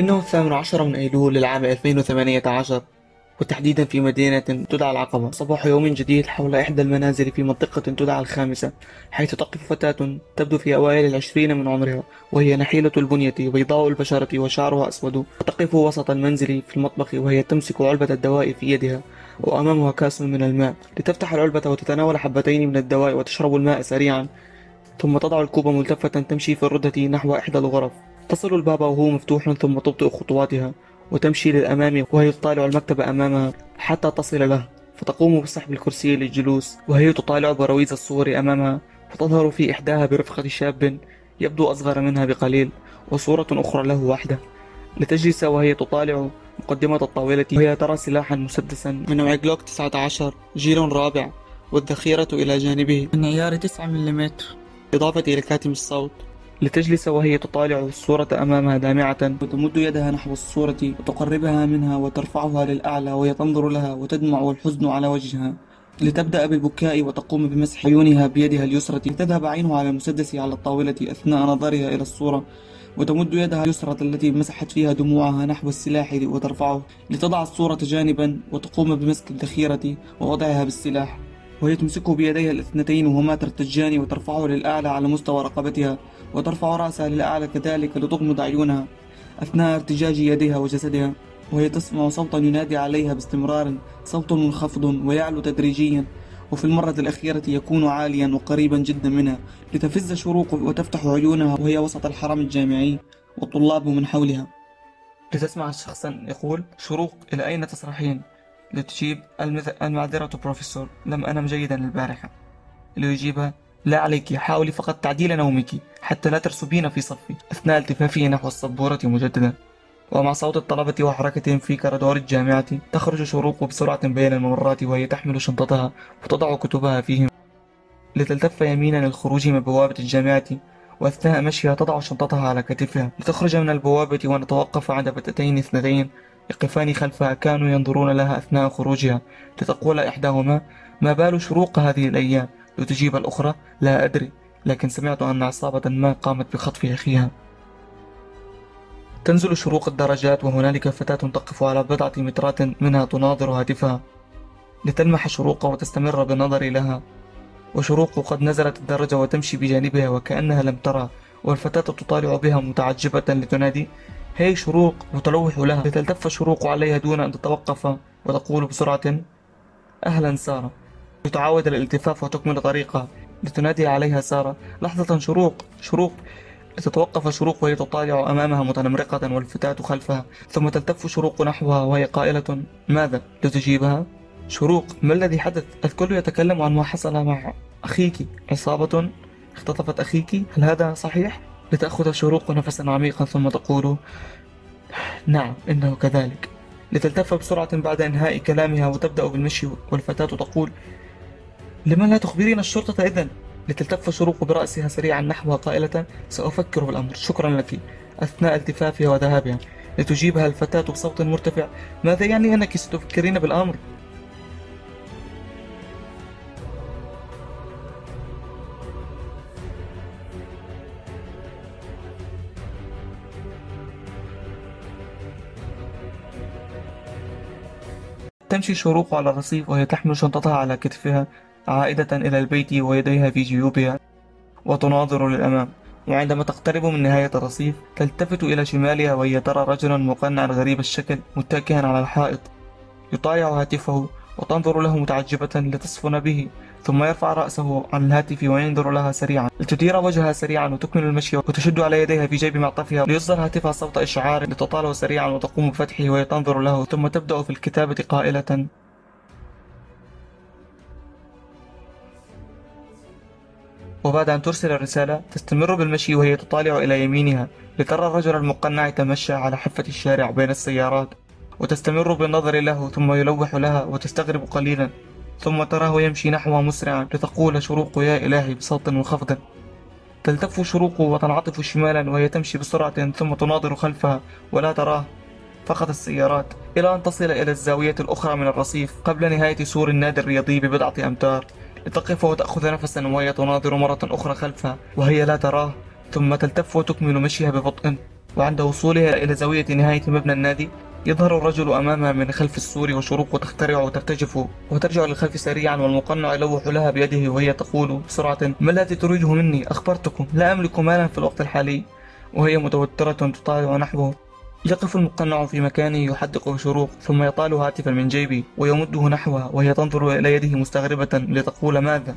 إنه الثامن عشر من أيلول للعام 2018 وتحديدا في مدينة تدعى العقبة. صباح يوم جديد حول إحدى المنازل في منطقة تدعى الخامسة حيث تقف فتاة تبدو في أوائل العشرين من عمرها وهي نحيلة البنية بيضاء البشرة وشعرها أسود. وتقف وسط المنزل في المطبخ وهي تمسك علبة الدواء في يدها وأمامها كاس من الماء. لتفتح العلبة وتتناول حبتين من الدواء وتشرب الماء سريعا ثم تضع الكوب ملتفة تمشي في الردة نحو إحدى الغرف. تصل الباب وهو مفتوح ثم تبطئ خطواتها وتمشي للأمام وهي تطالع المكتب أمامها حتى تصل له فتقوم بسحب الكرسي للجلوس وهي تطالع برويز الصور أمامها فتظهر في إحداها برفقة شاب يبدو أصغر منها بقليل وصورة أخرى له وحده لتجلس وهي تطالع مقدمة الطاولة وهي ترى سلاحا مسدسا. من نوع جلوك 19 جيل رابع والذخيرة إلى جانبه. من عيار 9 ملم إضافة إلى كاتم الصوت. لتجلس وهي تطالع الصورة أمامها دامعة وتمد يدها نحو الصورة وتقربها منها وترفعها للأعلى وهي تنظر لها وتدمع الحزن على وجهها. لتبدأ بالبكاء وتقوم بمسح عيونها بيدها اليسرى لتذهب عينها على المسدس على الطاولة أثناء نظرها إلى الصورة وتمد يدها اليسرى التي مسحت فيها دموعها نحو السلاح وترفعه. لتضع الصورة جانبا وتقوم بمسك الذخيرة ووضعها بالسلاح وهي تمسكه بيديها الاثنتين وهما ترتجان وترفعه للأعلى على مستوى رقبتها. وترفع رأسها للأعلى كذلك لتغمض عيونها أثناء ارتجاج يديها وجسدها وهي تسمع صوتا ينادي عليها باستمرار صوت منخفض ويعلو تدريجيا وفي المرة الأخيرة يكون عاليا وقريبا جدا منها لتفز شروق وتفتح عيونها وهي وسط الحرم الجامعي والطلاب من حولها لتسمع شخصا يقول شروق إلى أين تسرحين؟ لتجيب المعذرة بروفيسور لم أنم جيدا البارحة ليجيبها لا عليك حاولي فقط تعديل نومك حتى لا ترسبين في صفي. أثناء التفافه نحو السبورة مجددا. ومع صوت الطلبة وحركة في كرادور الجامعة تخرج شروق بسرعة بين الممرات وهي تحمل شنطتها وتضع كتبها فيهم. لتلتف يمينا للخروج من بوابة الجامعة وأثناء مشيها تضع شنطتها على كتفها. لتخرج من البوابة ونتوقف عند فتاتين اثنتين يقفان خلفها كانوا ينظرون لها أثناء خروجها. لتقول إحداهما ما بال شروق هذه الأيام؟ لتجيب الأخرى؟ لا أدري لكن سمعت أن عصابة ما قامت بخطف أخيها. تنزل شروق الدرجات وهنالك فتاة تقف على بضعة مترات منها تناظر هاتفها. لتلمح شروق وتستمر بنظري لها. وشروق قد نزلت الدرجة وتمشي بجانبها وكأنها لم ترى. والفتاة تطالع بها متعجبة لتنادي هي شروق! وتلوح لها. لتلتف شروق عليها دون أن تتوقف وتقول بسرعة أهلا سارة! لتعاود الالتفاف وتكمل طريقها لتنادي عليها سارة. لحظة شروق شروق. لتتوقف شروق وهي تطالع أمامها متنمرقة والفتاة خلفها. ثم تلتف شروق نحوها وهي قائلة ماذا؟ لتجيبها؟ شروق ما الذي حدث؟ الكل يتكلم عن ما حصل مع أخيك. عصابة اختطفت أخيك؟ هل هذا صحيح؟ لتأخذ شروق نفسا عميقا ثم تقول نعم إنه كذلك. لتلتف بسرعة بعد إنهاء كلامها وتبدأ بالمشي. والفتاة تقول لما لا تخبرين الشرطة إذن؟ لتلتف شروق برأسها سريعا نحوها قائلة سأفكر بالأمر شكرا لك. أثناء التفافها وذهابها. لتجيبها الفتاة بصوت مرتفع. ماذا يعني أنك ستفكرين بالأمر؟ تمشي شروق على الرصيف وهي تحمل شنطتها على كتفها. عائدة إلى البيت ويديها في جيوبها وتناظر للأمام. وعندما تقترب من نهاية الرصيف تلتفت إلى شمالها وهي ترى رجلا مقنعا غريب الشكل متكئا على الحائط. يطالع هاتفه وتنظر له متعجبة لتصفن به ثم يرفع رأسه عن الهاتف وينظر لها سريعا. لتدير وجهها سريعا وتكمل المشي وتشد على يديها في جيب معطفها. ليصدر هاتفها صوت إشعار لتطاله سريعا وتقوم بفتحه وهي تنظر له ثم تبدأ في الكتابة قائلة وبعد أن ترسل الرسالة تستمر بالمشي وهي تطالع إلى يمينها لترى الرجل المقنع يتمشى على حافة الشارع بين السيارات وتستمر بالنظر له ثم يلوح لها وتستغرب قليلا ثم تراه يمشي نحوها مسرعا لتقول شروق يا إلهي بصوت منخفض تلتف شروق وتنعطف شمالا وهي تمشي بسرعة ثم تناظر خلفها ولا تراه. فقط السيارات إلى أن تصل إلى الزاوية الأخرى من الرصيف قبل نهاية سور النادي الرياضي ببضعة أمتار. لتقف وتأخذ نفسا وهي تناظر مرة أخرى خلفها وهي لا تراه ثم تلتف وتكمل مشيها ببطء. وعند وصولها إلى زاوية نهاية مبنى النادي يظهر الرجل أمامها من خلف السور وشروق تخترع وترتجف وترجع للخلف سريعا والمقنع يلوح لها بيده وهي تقول بسرعة ما الذي تريده مني؟ أخبرتكم. لا أملك مالا في الوقت الحالي. وهي متوترة تطالع نحوه. يقف المقنع في مكانه يحدق شروق ثم يطال هاتفا من جيبي ويمده نحوها وهي تنظر إلى يده مستغربة لتقول ماذا؟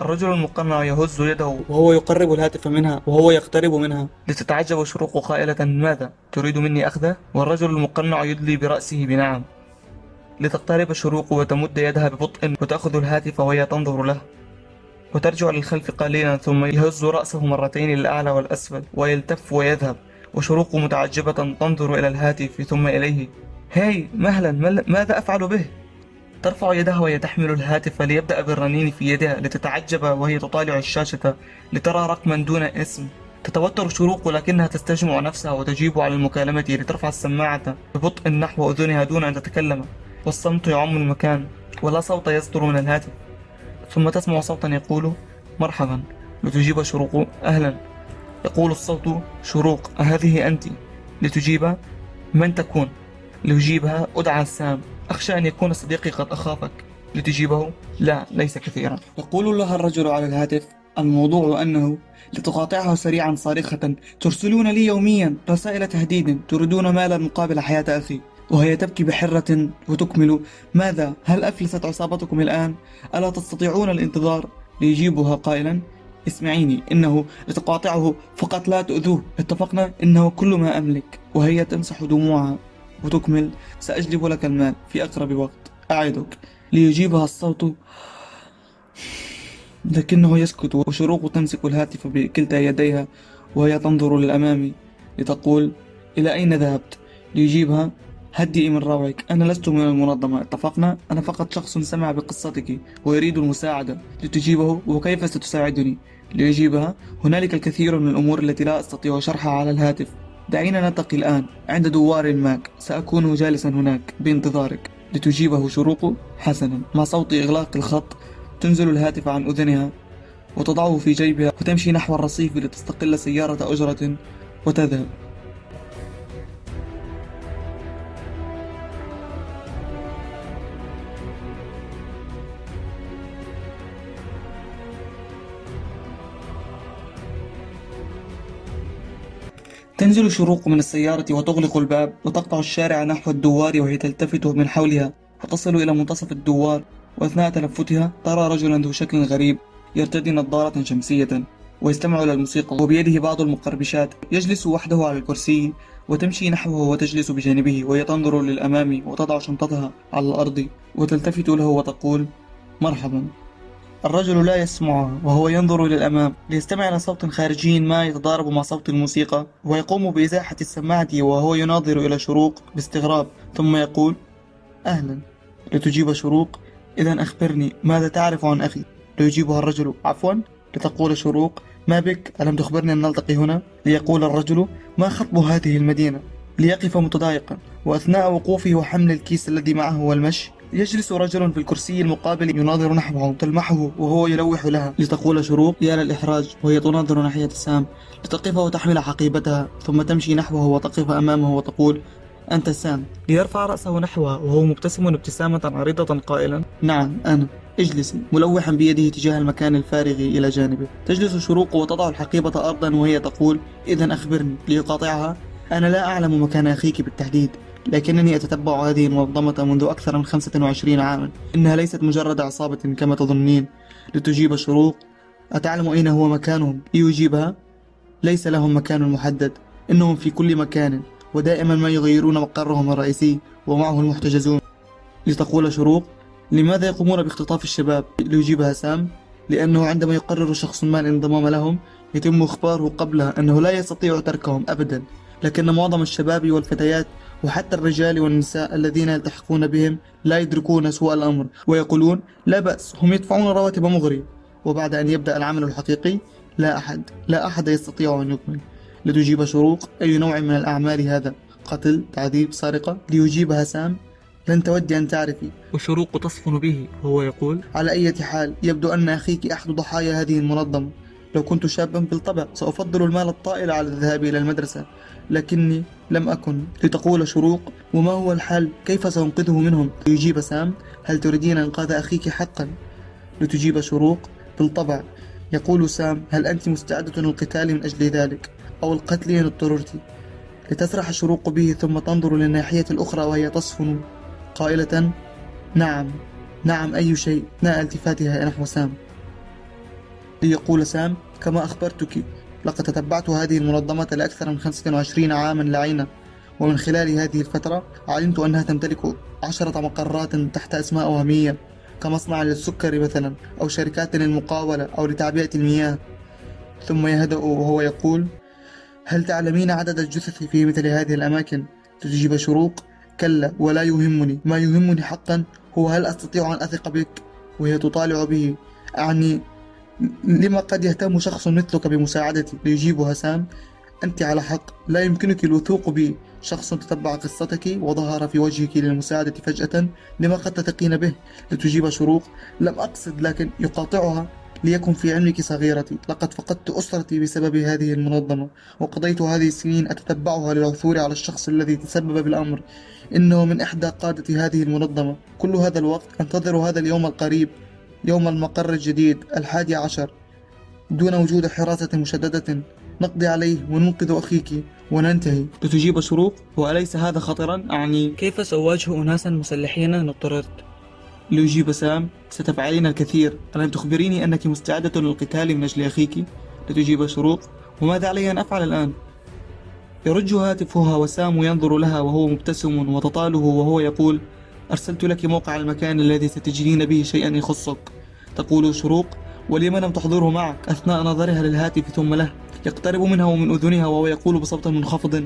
الرجل المقنع يهز يده وهو يقرب الهاتف منها وهو يقترب منها. لتتعجب شروق قائلة ماذا؟ تريد مني أخذه والرجل المقنع يدلي برأسه بنعم. لتقترب شروق وتمد يدها ببطء وتأخذ الهاتف وهي تنظر له. وترجع للخلف قليلا ثم يهز رأسه مرتين للأعلى والأسفل ويلتف ويذهب. وشروق متعجبة تنظر إلى الهاتف ثم إليه. هاي مهلا ماذا أفعل به؟ ترفع يدها وهي تحمل الهاتف ليبدأ بالرنين في يدها لتتعجب وهي تطالع الشاشة لترى رقما دون اسم. تتوتر شروق لكنها تستجمع نفسها وتجيب على المكالمة لترفع السماعة ببطء نحو أذنها دون أن تتكلم. والصمت يعم المكان ولا صوت يصدر من الهاتف. ثم تسمع صوتا يقول مرحبا. لتجيب شروق أهلا. يقول الصوت شروق أهذه أنت؟ لتجيب من تكون؟ ليجيبها أدعى سام أخشى أن يكون صديقي قد أخافك. لتجيبه لا ليس كثيرا. يقول لها الرجل على الهاتف الموضوع أنه لتقاطعها سريعا صارخة. ترسلون لي يوميا رسائل تهديد. تريدون مالا مقابل حياة أخي وهي تبكي بحرة وتكمل. ماذا؟ هل أفلست عصابتكم الآن؟ ألا تستطيعون الانتظار؟ ليجيبها قائلا اسمعيني إنه لتقاطعه فقط لا تؤذوه. اتفقنا؟ إنه كل ما أملك وهي تمسح دموعها وتكمل سأجلب لك المال في أقرب وقت. أعدك. ليجيبها الصوت لكنه يسكت وشروق تمسك الهاتف بكلتا يديها وهي تنظر للأمام لتقول إلى أين ذهبت؟ ليجيبها. هدئي من روعك. أنا لست من المنظمة. اتفقنا؟ أنا فقط شخص سمع بقصتك ويريد المساعدة لتجيبه وكيف ستساعدني؟ ليجيبها. هنالك الكثير من الأمور التي لا أستطيع شرحها على الهاتف. دعينا نلتقي الآن. عند دوار الماك. سأكون جالسا هناك. بانتظارك. لتجيبه شروق حسنا. مع صوت إغلاق الخط تنزل الهاتف عن أذنها وتضعه في جيبها وتمشي نحو الرصيف لتستقل سيارة أجرة وتذهب. تنزل شروق من السيارة وتغلق الباب وتقطع الشارع نحو الدوار وهي تلتفت من حولها وتصل إلى منتصف الدوار وأثناء تلفتها ترى رجلا ذو شكل غريب يرتدي نظارة شمسية ويستمع إلى الموسيقى وبيده بعض المقربشات يجلس وحده على الكرسي وتمشي نحوه وتجلس بجانبه وهي تنظر للأمام وتضع شنطتها على الأرض وتلتفت له وتقول مرحبا. الرجل لا يسمعها وهو ينظر إلى الأمام ليستمع إلى صوت خارجي ما يتضارب مع صوت الموسيقى ويقوم بإزاحة السماعة وهو يناظر إلى شروق باستغراب ثم يقول أهلا. لتجيب شروق إذا أخبرني ماذا تعرف عن أخي؟ ليجيبها الرجل عفوا. لتقول شروق ما بك؟ ألم تخبرني أن نلتقي هنا؟ ليقول الرجل ما خطب هذه المدينة؟ ليقف متضايقا وأثناء وقوفه وحمل الكيس الذي معه والمشي يجلس رجل في الكرسي المقابل يناظر نحوه تلمحه وهو يلوح لها لتقول شروق يا للإحراج وهي تناظر ناحية سام لتقف وتحمل حقيبتها ثم تمشي نحوه وتقف أمامه وتقول أنت سام. ليرفع رأسه نحوها وهو مبتسم ابتسامة عريضة قائلا نعم أنا. اجلسي ملوحا بيده تجاه المكان الفارغ إلى جانبه. تجلس شروق وتضع الحقيبة أرضا وهي تقول إذا أخبرني. ليقاطعها أنا لا أعلم مكان أخيك بالتحديد. لكنني أتتبع هذه المنظمة منذ أكثر من 25 عاما. إنها ليست مجرد عصابة كما تظنين لتجيب شروق. أتعلم أين هو مكانهم؟ ليجيبها. ليس لهم مكان محدد. إنهم في كل مكان ودائما ما يغيرون مقرهم الرئيسي ومعه المحتجزون. لتقول شروق لماذا يقومون باختطاف الشباب؟ ليجيبها سام لأنه عندما يقرر شخص ما الانضمام لهم يتم إخباره قبلها أنه لا يستطيع تركهم أبدا. لكن معظم الشباب والفتيات وحتى الرجال والنساء الذين يلتحقون بهم لا يدركون سوء الأمر ويقولون لا بأس هم يدفعون رواتب مغرية وبعد أن يبدأ العمل الحقيقي لا أحد لا أحد يستطيع أن يكمل. لتجيب شروق أي نوع من الأعمال هذا؟ قتل تعذيب سرقة؟ ليجيبها سام لن تودي أن تعرفي. وشروق تصفن به وهو يقول على أي حال يبدو أن أخيك أحد ضحايا هذه المنظمة. لو كنت شابا بالطبع سأفضل المال الطائل على الذهاب إلى المدرسة. لكني لم أكن لتقول شروق وما هو الحل كيف سأنقذه منهم؟ ليجيب سام هل تريدين إنقاذ أخيك حقا؟ لتجيب شروق بالطبع. يقول سام هل أنت مستعدة للقتال من أجل ذلك؟ أو القتل إن اضطررت لتسرح شروق به ثم تنظر للناحية الأخرى وهي تصفن قائلة نعم نعم أي شيء أثناء التفاتها نحو سام. ليقول سام كما أخبرتك لقد تتبعت هذه المنظمة لأكثر من 25 عاما لعينة ومن خلال هذه الفترة علمت أنها تمتلك عشرة مقرات تحت أسماء وهمية كمصنع للسكر مثلا أو شركات للمقاولة أو لتعبئة المياه. ثم يهدأ وهو يقول هل تعلمين عدد الجثث في مثل هذه الأماكن؟ تجيب شروق كلا ولا يهمني. ما يهمني حقا هو هل أستطيع أن أثق بك؟ وهي تطالع به أعني لما قد يهتم شخص مثلك بمساعدتي ليجيبها سام؟ أنت على حق. لا يمكنك الوثوق بي شخص تتبع قصتك وظهر في وجهك للمساعدة فجأة لما قد تثقين به لتجيب شروق. لم أقصد لكن يقاطعها ليكن في علمك صغيرتي. لقد فقدت أسرتي بسبب هذه المنظمة وقضيت هذه السنين أتتبعها للعثور على الشخص الذي تسبب بالأمر إنه من إحدى قادة هذه المنظمة. كل هذا الوقت أنتظر هذا اليوم القريب. يوم المقر الجديد الحادي عشر. دون وجود حراسة مشددة نقضي عليه وننقذ أخيك وننتهي. لتجيب شروق وأليس هذا خطرا؟ أعني. كيف سأواجه أناسا مسلحين إن اضطررت ليجيب سام. ستفعلين الكثير. ألم تخبريني أنك مستعدة للقتال من أجل أخيك؟ لتجيب شروق وماذا علي أن أفعل الآن؟ يرج هاتفها وسام ينظر لها وهو مبتسم وتطاله وهو يقول أرسلت لك موقع المكان الذي ستجدين به شيئا يخصك. تقول شروق ولم لم تحضره معك؟ أثناء نظرها للهاتف ثم له يقترب منها ومن أذنها وهو يقول بصوت منخفض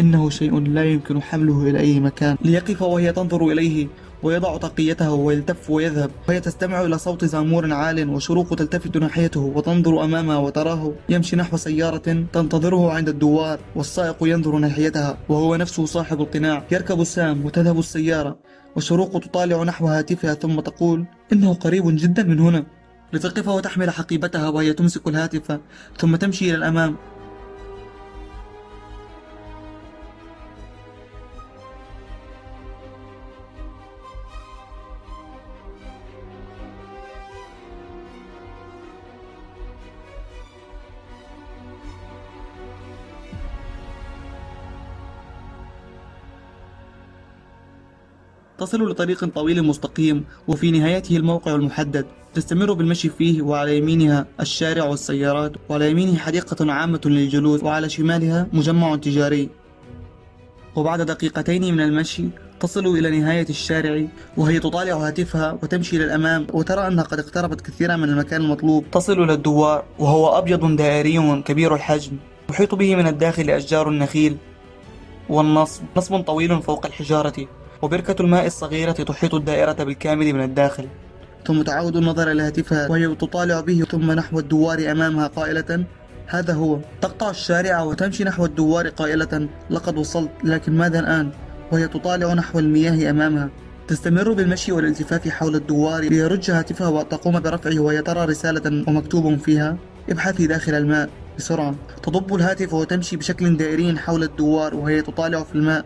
إنه شيء لا يمكن حمله إلى أي مكان. ليقف وهي تنظر إليه ويضع طاقيته ويلتف ويذهب. وهي تستمع إلى صوت زامور عال وشروق تلتفت ناحيته وتنظر أمامها وتراه. يمشي نحو سيارة تنتظره عند الدوار والسائق ينظر ناحيتها وهو نفسه صاحب القناع. يركب سام وتذهب السيارة. وشروق تطالع نحو هاتفها ثم تقول إنه قريب جدا من هنا. لتقف وتحمل حقيبتها وهي تمسك الهاتف ثم تمشي إلى الأمام. تصل لطريق طويل مستقيم وفي نهايته الموقع المحدد. تستمر بالمشي فيه وعلى يمينها الشارع والسيارات وعلى يمينه حديقة عامة للجلوس وعلى شمالها مجمع تجاري. وبعد دقيقتين من المشي تصل إلى نهاية الشارع وهي تطالع هاتفها وتمشي للأمام وترى أنها قد اقتربت كثيرا من المكان المطلوب. تصل إلى الدوار وهو أبيض دائري كبير الحجم. يحيط به من الداخل أشجار النخيل والنصب نصب طويل فوق الحجارة. وبركة الماء الصغيرة تحيط الدائرة بالكامل من الداخل. ثم تعود النظر إلى هاتفها وهي تطالع به ثم نحو الدوار أمامها قائلة هذا هو. تقطع الشارع وتمشي نحو الدوار قائلة لقد وصلت لكن ماذا الآن؟ وهي تطالع نحو المياه أمامها. تستمر بالمشي والالتفاف حول الدوار ليرج هاتفها وتقوم برفعه وهي ترى رسالة ومكتوب فيها ابحثي داخل الماء بسرعة تضب الهاتف وتمشي بشكل دائري حول الدوار وهي تطالع في الماء.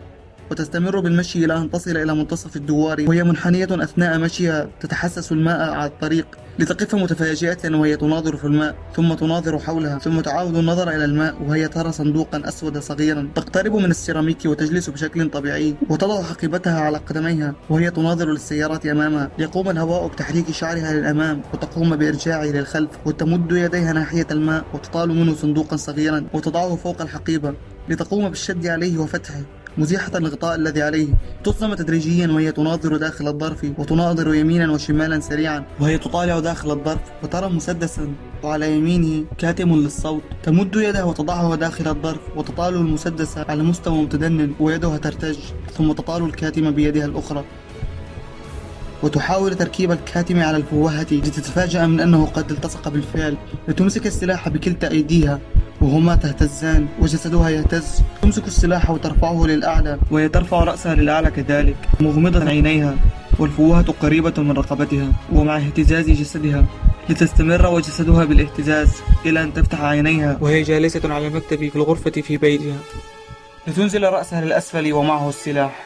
وتستمر بالمشي إلى أن تصل إلى منتصف الدوار. وهي منحنية أثناء مشيها. تتحسس الماء على الطريق لتقف متفاجئة وهي تناظر في الماء ثم تناظر حولها ثم تعاود النظر إلى الماء وهي ترى صندوقا أسود صغيرا تقترب من السيراميك وتجلس بشكل طبيعي وتضع حقيبتها على قدميها وهي تناظر للسيارات أمامها. يقوم الهواء بتحريك شعرها للأمام وتقوم بإرجاعه للخلف وتمد يديها ناحية الماء وتطال منه صندوقا صغيرا وتضعه فوق الحقيبة لتقوم بالشد عليه وفتحه. مزيحة الغطاء الذي عليه. تصدم تدريجيا وهي تناظر داخل الظرف وتناظر يمينا وشمالا سريعا. وهي تطالع داخل الظرف وترى مسدسا وعلى يمينه كاتم للصوت. تمد يدها وتضعها داخل الظرف وتطال المسدس على مستوى متدنن ويدها ترتج ثم تطال الكاتم بيدها الأخرى. وتحاول تركيب الكاتم على الفوهة لتتفاجأ من أنه قد التصق بالفعل. لتمسك السلاح بكلتا أيديها. وهما تهتزان وجسدها يهتز. تمسك السلاح وترفعه للأعلى. وهي ترفع رأسها للأعلى كذلك. مغمضة عينيها. والفوهة قريبة من رقبتها. ومع اهتزاز جسدها لتستمر وجسدها بالاهتزاز إلى أن تفتح عينيها. وهي جالسة على المكتب في الغرفة في بيتها. لتنزل رأسها للأسفل ومعه السلاح.